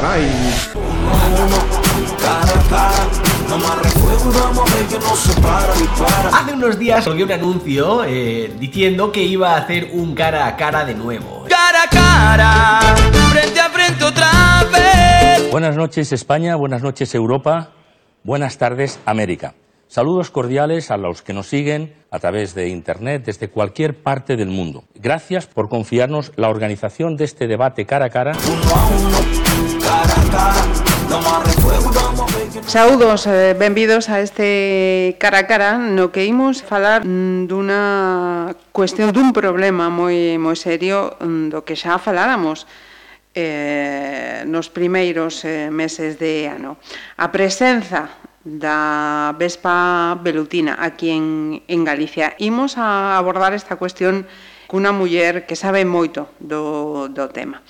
caray. Hace unos días salió un anuncio eh, diciendo que iba a hacer un cara a cara de nuevo. Cara a cara, frente a frente otra vez. Buenas noches España, buenas noches Europa, buenas tardes América. Saludos cordiales a los que nos siguen a través de Internet desde cualquier parte del mundo. Gracias por confiarnos la organización de este debate cara a cara. Saúdos, eh, benvidos a este cara a cara no que imos falar mm, dunha cuestión dun problema moi moi serio mm, do que xa faláramos eh, nos primeiros eh, meses de ano. A presenza da Vespa Velutina aquí en, en Galicia. Imos a abordar esta cuestión cunha muller que sabe moito do, do tema.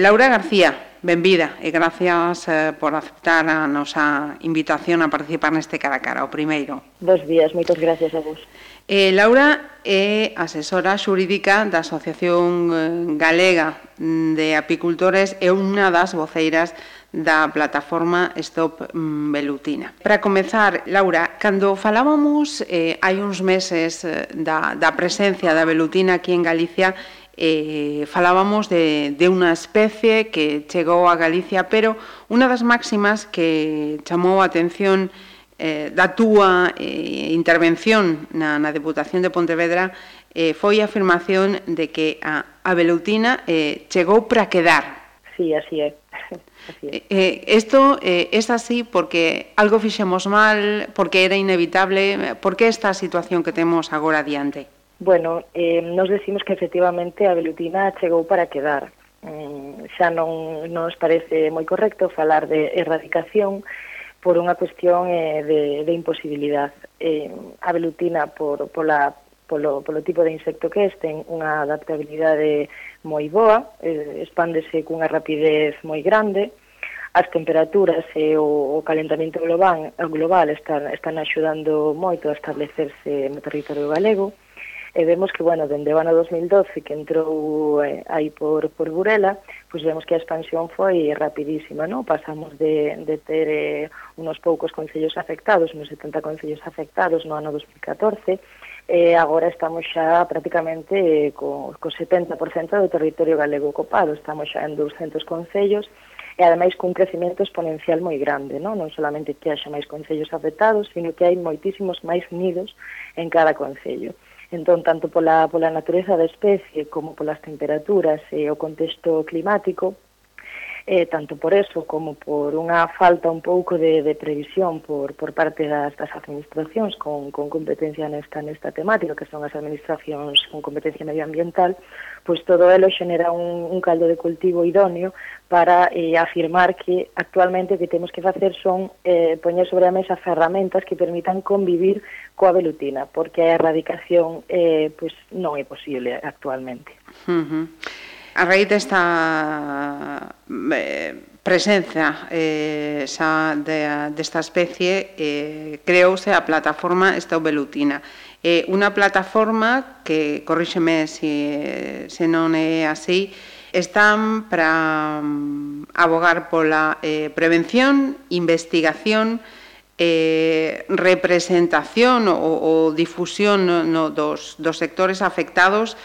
Laura García, Benvida e gracias eh, por aceptar a nosa invitación a participar neste cara a cara, o primeiro. Bos días, moitas gracias a vos. Eh, Laura é asesora xurídica da Asociación eh, Galega de Apicultores e unha das voceiras da plataforma Stop mm, Velutina. Para comezar, Laura, cando falábamos eh, hai uns meses eh, da, da presencia da velutina aquí en Galicia, eh, falábamos de, de unha especie que chegou a Galicia, pero unha das máximas que chamou a atención eh, da túa eh, intervención na, na Deputación de Pontevedra eh, foi a afirmación de que a, a veloutina eh, chegou para quedar. Sí, así é. Así é. Eh, eh, esto eh, es así porque algo fixemos mal, porque era inevitable, porque esta situación que temos agora adiante. Bueno, eh, nos decimos que efectivamente a velutina chegou para quedar. Eh, xa non nos parece moi correcto falar de erradicación por unha cuestión eh, de, de imposibilidad. Eh, a velutina, por, pola, polo, polo tipo de insecto que é, ten unha adaptabilidade moi boa, eh, expándese cunha rapidez moi grande, as temperaturas e o, o calentamento global, global están, están axudando moito a establecerse no territorio galego, e vemos que, bueno, dende o ano 2012 que entrou eh, aí por, por Burela, pois vemos que a expansión foi rapidísima, non? Pasamos de, de ter eh, unos poucos concellos afectados, unos 70 concellos afectados no ano 2014, e agora estamos xa prácticamente eh, co, co 70% do territorio galego ocupado, estamos xa en 200 concellos, e ademais cun crecemento exponencial moi grande, non, non solamente que haxa máis concellos afectados, sino que hai moitísimos máis nidos en cada concello. Entón, tanto pola, pola natureza da especie como polas temperaturas e o contexto climático, eh, tanto por eso como por unha falta un pouco de, de previsión por, por parte das, das administracións con, con competencia nesta, nesta temática, que son as administracións con competencia medioambiental, pois todo elo xenera un, un caldo de cultivo idóneo para eh, afirmar que actualmente o que temos que facer son eh, poñer sobre a mesa ferramentas que permitan convivir coa velutina, porque a erradicación eh, pois non é posible actualmente. Uh -huh a raíz desta eh, presenza eh, xa de, desta especie eh, creouse a plataforma Estaubelutina. É eh, unha plataforma que, corríxeme se, se non é así, están para um, mm, abogar pola eh, prevención, investigación, eh, representación ou, ou difusión no, no, dos, dos sectores afectados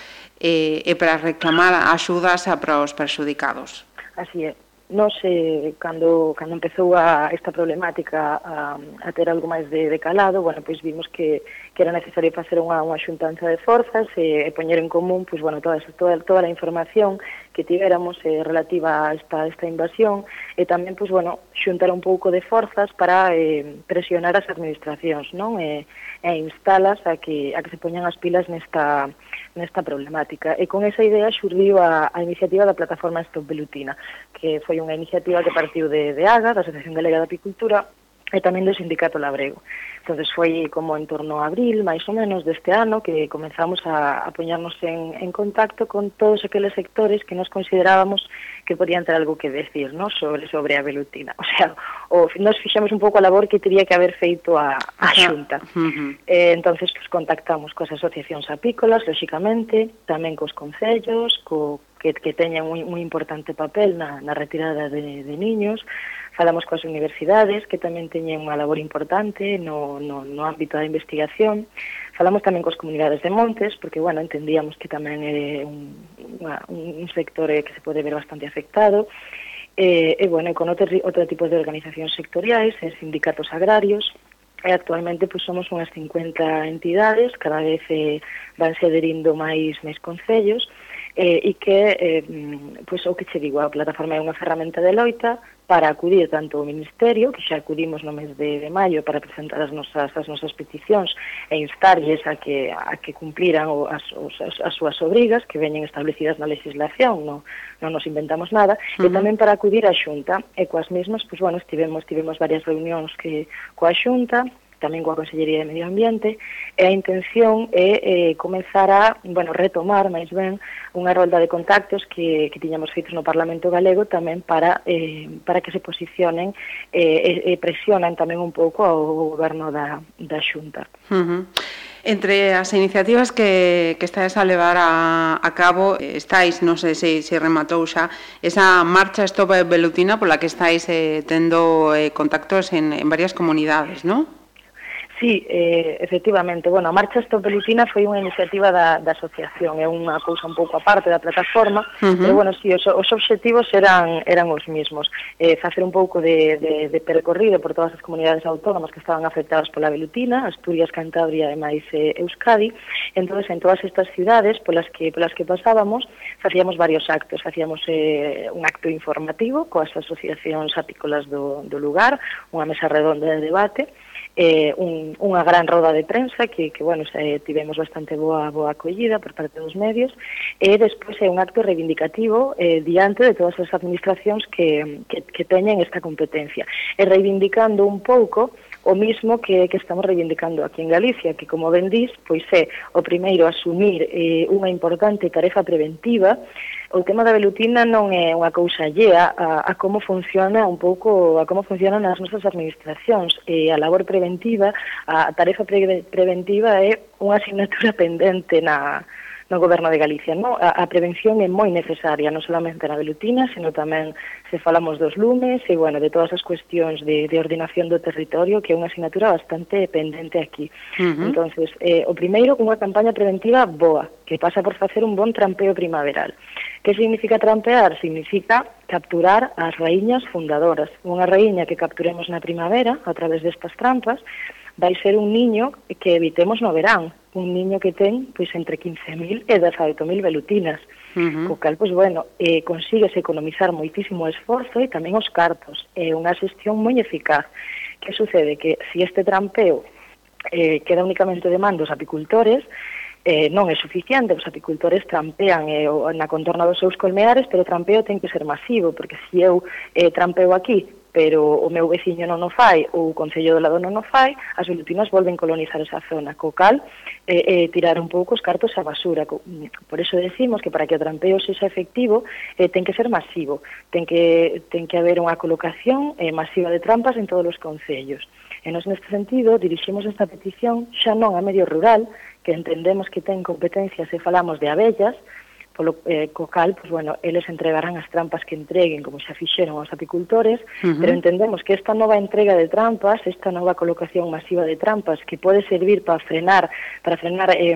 e, e para reclamar axudas a para os perxudicados. Así é. Nos, eh, cando, cando empezou a esta problemática a, a ter algo máis de, de calado, bueno, pois vimos que, que era necesario facer unha, unha xuntanza de forzas e, e poñer en común pois, bueno, toda, toda, toda a información que tivéramos eh, relativa a esta, esta invasión e tamén pois, bueno, xuntar un pouco de forzas para eh, presionar as administracións non? E, e instalas a que, a que se poñan as pilas nesta, nesta problemática. E con esa idea xurdiu a, a iniciativa da plataforma Stop Velutina, que foi unha iniciativa que partiu de, de AGA, da Asociación Galega de Apicultura, e tamén do Sindicato Labrego. entonces foi como en torno a abril, máis ou menos, deste ano, que comenzamos a, a poñarnos en, en contacto con todos aqueles sectores que nos considerábamos que podían ter algo que decir ¿no? sobre sobre a velutina. O sea, o, nos fixamos un pouco a labor que teria que haber feito a, a xunta. Uh -huh. eh, entonces pues, contactamos coas asociacións apícolas, lóxicamente, tamén cos concellos, co, que, que teñan un, un importante papel na, na retirada de, de niños, falamos coas universidades, que tamén teñen unha labor importante no, no, no ámbito da investigación, falamos tamén coas comunidades de montes, porque, bueno, entendíamos que tamén é un, unha, un sector eh, que se pode ver bastante afectado, e, e bueno, con outro, outro tipo de organizacións sectoriais, e sindicatos agrarios, e actualmente pois, somos unhas 50 entidades, cada vez eh, vanse aderindo máis máis concellos, eh, e que, eh, pois, o que che digo, a plataforma é unha ferramenta de loita para acudir tanto ao Ministerio, que xa acudimos no mes de, de maio para presentar as nosas, as nosas peticións e instarlles a que, a que cumpliran o, as, os, as, as súas obrigas que veñen establecidas na legislación, non, non nos inventamos nada, uh -huh. e tamén para acudir á Xunta. E coas mesmas, pois, bueno, estivemos, tivemos varias reunións que coa Xunta, tamén coa Consellería de Medio Ambiente, e a intención é eh, comenzar a, bueno, retomar, máis ben, unha rolda de contactos que, que tiñamos feitos no Parlamento Galego tamén para, eh, para que se posicionen eh, e, e presionan tamén un pouco ao goberno da, da Xunta. Uh -huh. Entre as iniciativas que, que estáis a levar a, a cabo, eh, estáis, non sei se, se rematou xa, esa marcha estopa velutina pola que estáis eh, tendo eh, contactos en, en varias comunidades, non? Sí, eh, efectivamente. Bueno, a Marcha Stop Pelutina foi unha iniciativa da, da asociación, é unha cousa un pouco aparte da plataforma, uh -huh. pero bueno, sí, os, os obxectivos eran eran os mismos. Eh, facer un pouco de, de, de percorrido por todas as comunidades autónomas que estaban afectadas pola velutina, Asturias, Cantabria e máis eh, Euskadi. Entonces, en todas estas cidades polas que polas que pasábamos, facíamos varios actos. Facíamos eh, un acto informativo coas asociacións apícolas do, do lugar, unha mesa redonda de debate, eh, un, unha gran roda de prensa que, que bueno, se, tivemos bastante boa boa acollida por parte dos medios e despois é un acto reivindicativo eh, diante de todas as administracións que, que, que teñen esta competencia. E reivindicando un pouco o mismo que, que estamos reivindicando aquí en Galicia, que como ben dís, pois é o primeiro asumir eh, unha importante tarefa preventiva o tema da velutina non é unha cousa allea a, a como funciona un pouco a como funcionan as nosas administracións. E a labor preventiva, a tarefa pre preventiva é unha asignatura pendente na, no goberno de Galicia. No? A, a prevención é moi necesaria, non solamente na velutina, sino tamén se falamos dos lumes e, bueno, de todas as cuestións de, de ordenación do territorio, que é unha asignatura bastante pendente aquí. Uh -huh. entonces eh, o primeiro, unha campaña preventiva boa, que pasa por facer un bon trampeo primaveral. Que significa trampear? Significa capturar as raíñas fundadoras. Unha raíña que capturemos na primavera a través destas trampas, vai ser un niño que evitemos no verán, un niño que ten pois entre 15.000 e 18.000 velutinas. Uh -huh. Co cal, pois bueno, eh, consigues economizar moitísimo esforzo e tamén os cartos. É eh, unha xestión moi eficaz. Que sucede? Que se si este trampeo eh, queda únicamente de mandos apicultores, eh, non é suficiente, os apicultores trampean eh, na contorna dos seus colmeares, pero o trampeo ten que ser masivo, porque se eu eh, trampeo aquí pero o meu veciño non o fai ou o Concello do Lado non o fai, as velutinas volven colonizar esa zona, co cal eh, eh, tirar un pouco os cartos á basura. Por eso decimos que para que o trampeo sexa efectivo eh, ten que ser masivo, ten que, ten que haber unha colocación eh, masiva de trampas en todos os concellos. E nos neste sentido diriximos esta petición xa non a medio rural, que entendemos que ten competencias se falamos de abellas, polo eh, co cal, pues, bueno, eles entregarán as trampas que entreguen, como xa fixeron aos apicultores, uh -huh. pero entendemos que esta nova entrega de trampas, esta nova colocación masiva de trampas que pode servir para frenar para frenar eh,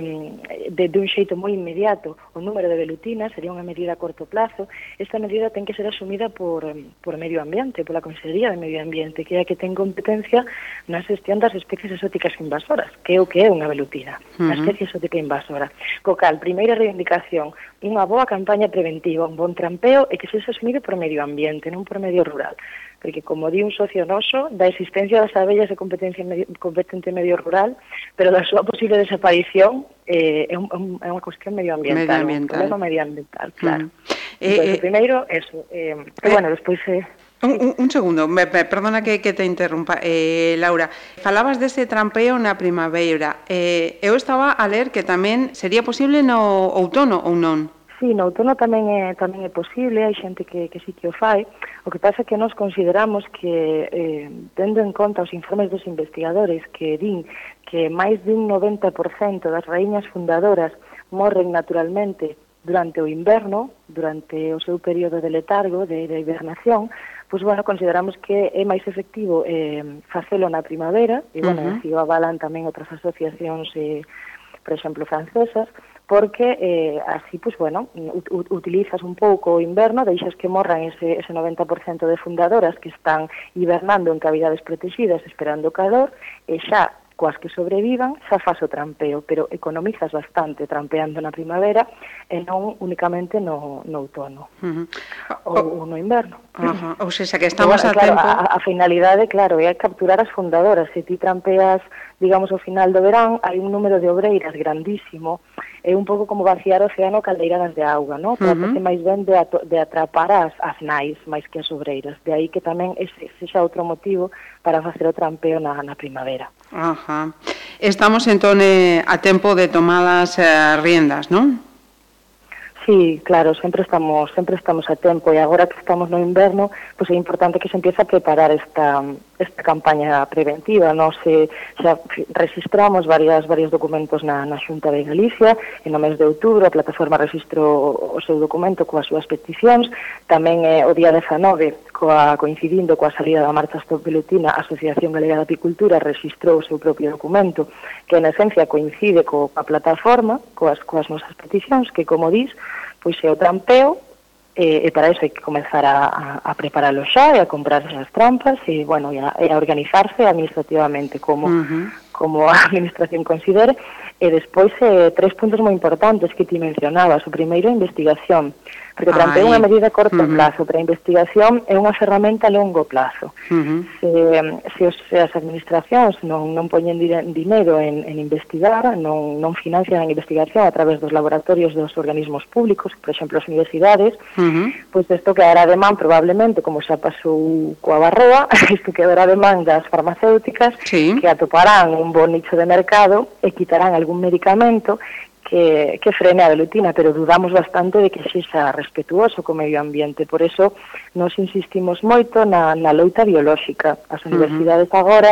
de, de un xeito moi inmediato o número de velutinas, sería unha medida a corto plazo, esta medida ten que ser asumida por, por medio ambiente, pola Consellería de Medio Ambiente, que é a que ten competencia na xestión das especies exóticas invasoras, que é o que é unha velutina, uh -huh. a especie exótica invasora. Co cal, primeira reivindicación, unha boa campaña preventiva, un bon trampeo e que se asumido por medio ambiente, non por medio rural. Porque, como di un socio noso, da existencia das abellas de competencia medio, competente medio rural, pero da súa posible desaparición eh, é, un, é unha cuestión medioambiental, medioambiental. un problema medioambiental, claro. Mm. Eh, entón, eh, primeiro, eso. Eh, eh, bueno, despois... Eh, Un, un un segundo, me, me, perdona que, que te interrumpa, eh, Laura. Falabas dese trampeo na primavera. Eh, eu estaba a ler que tamén sería posible no outono ou non? Sí, no outono tamén é, tamén é posible, hai xente que, que sí que o fai. O que pasa é que nós consideramos que, eh, tendo en conta os informes dos investigadores que din que máis dun 90% das raíñas fundadoras morren naturalmente durante o inverno, durante o seu período de letargo, de, de hibernación, pois, bueno, consideramos que é máis efectivo eh, facelo na primavera, e, bueno, uh -huh. así o avalan tamén outras asociacións, eh, por exemplo, francesas, porque eh, así, pues bueno, utilizas un pouco o inverno, deixas que morran ese, ese 90% de fundadoras que están hibernando en cavidades protegidas esperando calor, e xa coas que sobrevivan, xa faz o trampeo, pero economizas bastante trampeando na primavera e non únicamente no, no outono uh -huh. ou, ou no inverno. Uh -huh. Ou seja, que estamos bueno, a claro, tempo... A, a finalidade, claro, é capturar as fundadoras. Se ti trampeas digamos, ao final do verán, hai un número de obreiras grandísimo, é un pouco como vaciar o océano caldeiradas de auga, ¿no? Trátase uh -huh. máis ben de, ato, de atrapar as, as nais máis que as obreiras, de aí que tamén ese, ese xa outro motivo para facer o trampeo na, na primavera. Ajá. Estamos entón eh, a tempo de tomar as eh, riendas, non? Sí, claro, sempre estamos, sempre estamos a tempo e agora que estamos no inverno, pois é importante que se empiece a preparar esta esta campaña preventiva, non se xa registramos varias varios documentos na na Xunta de Galicia e no mes de outubro a plataforma registrou o seu documento coas súas peticións, tamén é o día 19 coa, coincidindo coa salida da marcha Stop Velutina, a Asociación Galega de Apicultura registrou o seu propio documento que, en esencia, coincide co, coa plataforma, coas, coas nosas peticións, que, como dis, pois é o trampeo, e, e para iso hai que comenzar a, a, a preparalo xa e a comprar as trampas e, bueno, e a, e a organizarse administrativamente como, uh -huh. como a administración considere E despois eh, tres puntos moi importantes que ti mencionabas. O primeiro, a investigación. Porque plantea unha medida a corto uh -huh. plazo, pero a investigación é unha ferramenta a longo plazo. Uh -huh. Se, se, os, se as administracións non, non poñen dinero en, en investigar, non, non financian a investigación a través dos laboratorios dos organismos públicos, por exemplo, as universidades, uh -huh. pois isto quedará de man probablemente, como xa pasou coa barroa, isto quedará de man das farmacéuticas sí. que atoparán un bon nicho de mercado e quitarán algún algún medicamento que, que frene a velutina, pero dudamos bastante de que sexa respetuoso co medio ambiente. Por eso nos insistimos moito na, na loita biolóxica. As universidades uh -huh. agora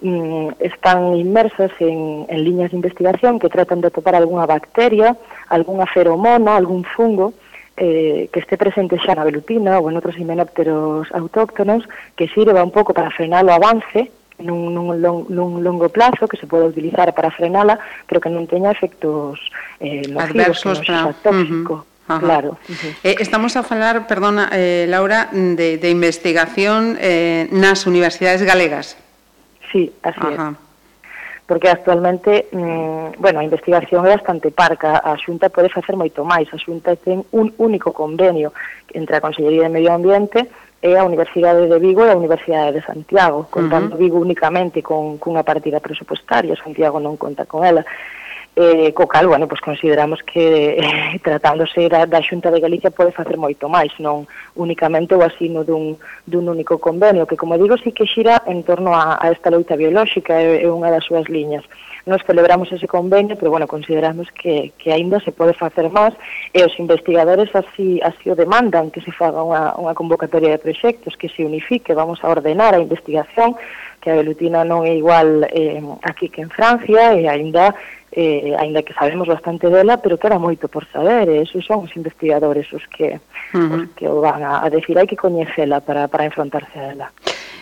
mm, están inmersas en, en liñas de investigación que tratan de topar algunha bacteria, algunha feromona, algún fungo, eh, que esté presente xa na velutina ou en outros himenópteros autóctonos que sirva un pouco para frenar o avance nun, nun, long, nun longo plazo que se pode utilizar para frenala, pero que non teña efectos eh, nocivos, Adversos, que non tóxico. Uh -huh. Ajá. Claro. Uh -huh. eh, estamos a falar, perdona, eh, Laura, de, de investigación eh, nas universidades galegas. Sí, así Ajá. é porque actualmente, mm, bueno, a investigación é bastante parca, a Xunta pode facer moito máis, a Xunta ten un único convenio entre a Consellería de Medio Ambiente é a Universidade de Vigo e a Universidade de Santiago, contando uh -huh. Vigo únicamente con cunha partida presupostaria, Santiago non conta con ela. Eh, co cal, bueno, pois consideramos que eh, tratándose da, da Xunta de Galicia pode facer moito máis, non únicamente o asino dun, dun único convenio, que, como digo, sí que xira en torno a, a esta loita biolóxica, é, é unha das súas liñas. Uh nos celebramos ese convenio, pero bueno, consideramos que, que aínda se pode facer máis e os investigadores así, así o demandan que se faga unha, unha convocatoria de proxectos que se unifique, vamos a ordenar a investigación que a velutina non é igual eh, aquí que en Francia e aínda eh, aínda que sabemos bastante dela, pero que era moito por saber, e esos son os investigadores os que, uh -huh. os que o van a, a decir, hai que coñecela para, para enfrontarse a ela.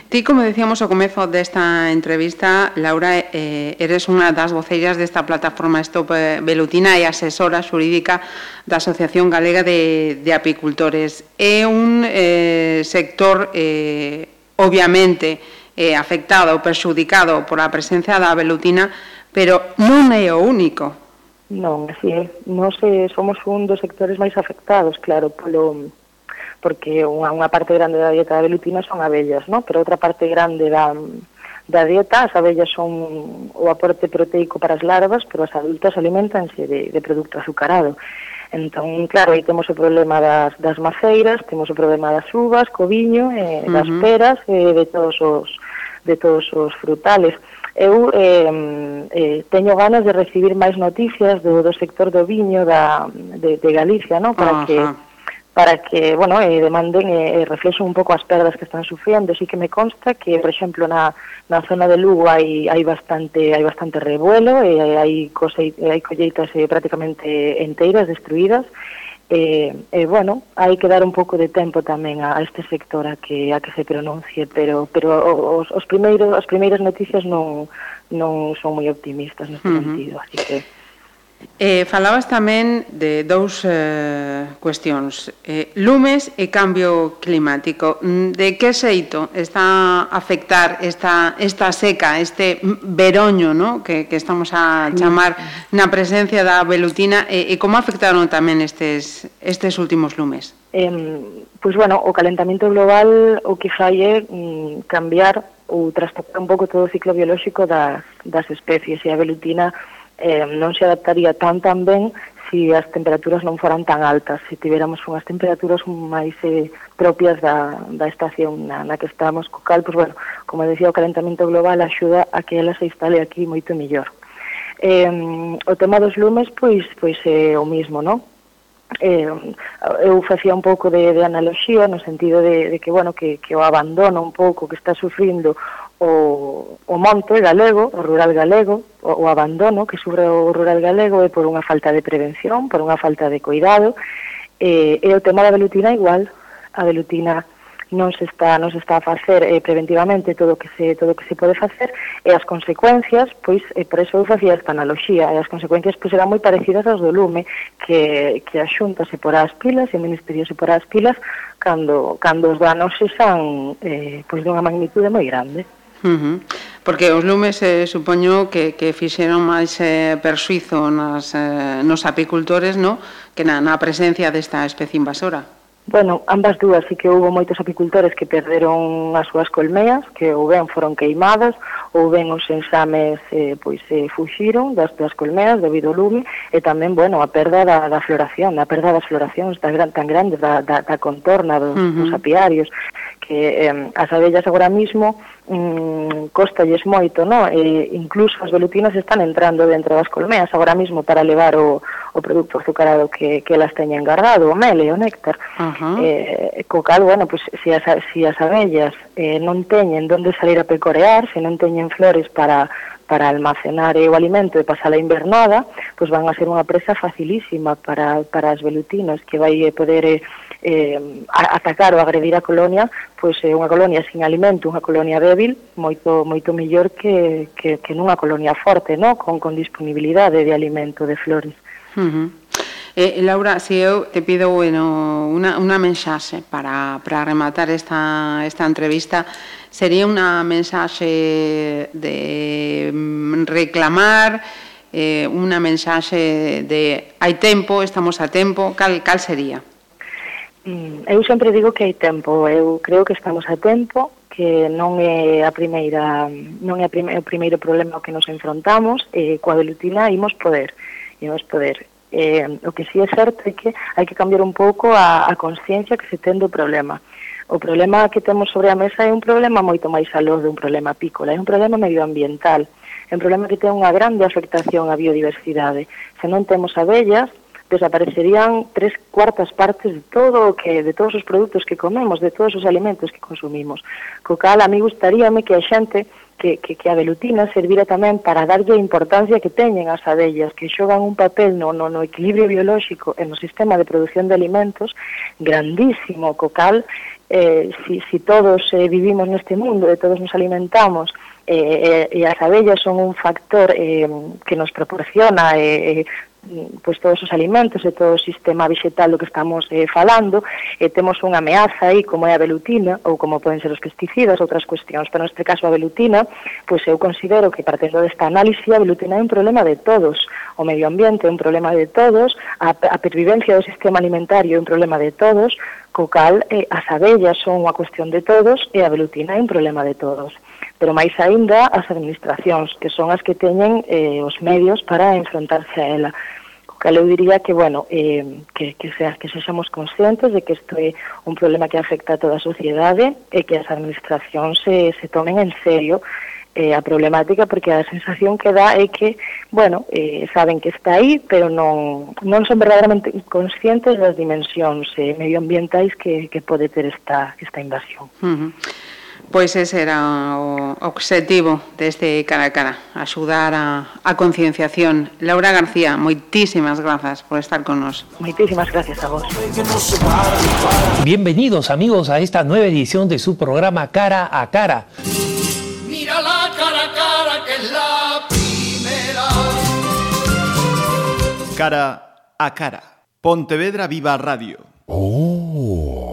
Ti, como decíamos ao comezo desta entrevista, Laura, eh, eres unha das voceiras desta plataforma Stop eh, Velutina e asesora xurídica da Asociación Galega de, de Apicultores. É un eh, sector, eh, obviamente, eh, afectado ou perxudicado pola presencia da velutina, pero non é o único. Non, así é. Nos, eh, somos un dos sectores máis afectados, claro, polo, porque unha, unha parte grande da dieta da velutina son abellas, ¿no? pero outra parte grande da, da dieta, as abellas son o aporte proteico para as larvas, pero as adultas alimentanse de, de produto azucarado. Entón, claro, aí temos o problema das, das maceiras, temos o problema das uvas, co viño, eh, uh -huh. das peras, eh, de todos os de todos os frutales. Eu eh, eh, teño ganas de recibir máis noticias do, do sector do viño da, de, de Galicia, no? para uh -huh. que para que, bueno, eh, demanden e eh, eh reflexen un pouco as perdas que están sufriendo. Sí que me consta que, por exemplo, na, na zona de Lugo hai, hai bastante hai bastante revuelo, e eh, hai, cose, hai colleitas eh, prácticamente enteiras, destruídas, e, eh, eh, bueno, hai que dar un pouco de tempo tamén a, a este sector a que a que se pronuncie, pero pero os, os primeiros as primeiras noticias non non son moi optimistas neste uh -huh. sentido, así que Eh, falabas tamén de dous eh, cuestións, eh, lumes e cambio climático. Mm, de que xeito está a afectar esta, esta seca, este veroño no? que, que estamos a chamar na presencia da velutina e, e como afectaron tamén estes, estes últimos lumes? Eh, pois pues bueno, o calentamento global o que fai é mm, cambiar ou trastocar un pouco todo o ciclo biolóxico das, das especies e a velutina eh, non se adaptaría tan tan ben se as temperaturas non foran tan altas, se tiveramos unhas temperaturas máis eh, propias da, da estación na, na que estamos co cal, pois, bueno, como decía, o calentamento global axuda a que ela se instale aquí moito mellor. Eh, o tema dos lumes, pois, pois é eh, o mismo, non? eh, eu facía un pouco de, de analoxía no sentido de, de que, bueno, que, que o abandono un pouco que está sufrindo o, o monte galego, o rural galego, o, o abandono que sufre o rural galego é por unha falta de prevención, por unha falta de cuidado, e, e o tema da velutina igual, a velutina non se está non se está a facer eh, preventivamente todo o que se todo o que se pode facer e as consecuencias, pois eh, por eso eu facía esta analogía, e as consecuencias pois eran moi parecidas ás do lume, que que a Xunta se porá as pilas e o Ministerio se porá as pilas cando cando os danos se san eh, pois dunha magnitude moi grande. Uh -huh. Porque os lumes eh, supoño que, que fixeron máis eh, persuizo nas, eh, nos apicultores no? que na, na presencia desta especie invasora. Bueno, ambas dúas, sí que houve moitos apicultores que perderon as súas colmeas, que ou ben foron queimadas, ou ben os enxames eh, pois eh, fuxiron das, das colmeas debido ao lume, e tamén, bueno, a perda da, da floración, a perda das floracións tan, gran, tan grandes da, da, da contorna dos, uh -huh. dos apiarios que eh, as abellas agora mismo mm, costalles moito, no? e incluso as velutinas están entrando dentro das colmeas agora mismo para levar o, o produto azucarado que, que elas teñen guardado, o mel e o néctar. Uh -huh. eh, co cal, bueno, pues, se, as, se as abellas eh, non teñen donde salir a pecorear, se non teñen flores para, para almacenar o alimento e pasar a invernada, pois pues van a ser unha presa facilísima para, para as velutinas que vai eh, poder eh, eh, atacar ou agredir a colonia, pois é unha colonia sin alimento, unha colonia débil, moito moito mellor que, que, que nunha colonia forte, no? con, con disponibilidade de alimento, de flores. Uh -huh. Eh, Laura, se eu te pido bueno, unha una mensaxe para, para rematar esta, esta entrevista, sería unha mensaxe de mm, reclamar, eh, unha mensaxe de hai tempo, estamos a tempo, cal, cal sería? Mm, eu sempre digo que hai tempo, eu creo que estamos a tempo, que non é a primeira non é a prime, o primeiro problema ao que nos enfrontamos, e coa velutina imos poder, imos poder. Eh, o que si sí é certo é que hai que cambiar un pouco a, a consciencia que se ten do problema. O problema que temos sobre a mesa é un problema moito máis aló de un problema apícola, é un problema medioambiental, é un problema que ten unha grande afectación á biodiversidade. Se non temos abellas, desaparecerían tres cuartas partes de todo o que de todos os produtos que comemos, de todos os alimentos que consumimos. Co cal, a mí gustaríame que a xente que, que, que a velutina servira tamén para darlle a importancia que teñen as abellas, que xogan un papel no, no, no equilibrio biolóxico e no sistema de produción de alimentos grandísimo, co cal, eh, si, si todos eh, vivimos neste mundo e todos nos alimentamos, eh, eh, e as abellas son un factor eh, que nos proporciona eh, eh pois todos os alimentos e todo o sistema vegetal do que estamos eh, falando, e temos unha ameaza aí como é a velutina ou como poden ser os pesticidas, outras cuestións, pero neste caso a velutina, pois eu considero que partendo desta análise a velutina é un problema de todos, o medio ambiente é un problema de todos, a, a pervivencia do sistema alimentario é un problema de todos, co cal eh, as abellas son unha cuestión de todos e a velutina é un problema de todos pero máis aínda as administracións, que son as que teñen eh, os medios para enfrontarse a ela. O que eu diría que, bueno, eh, que, que, sea, que sexamos conscientes de que isto é un problema que afecta a toda a sociedade e que as administracións se, se tomen en serio eh, a problemática porque a sensación que dá é que, bueno, eh, saben que está aí, pero non, non son verdadeiramente conscientes das dimensións eh, medioambientais que, que pode ter esta, esta invasión. Uh -huh. Pois ese era o objetivo deste cara a cara, axudar a, a concienciación. Laura García, moitísimas grazas por estar con nos. Moitísimas gracias a vos. Bienvenidos amigos a esta nueva edición de su programa Cara a Cara. Mira la cara a cara que es la primera. Cara a cara. Pontevedra Viva Radio. Oh.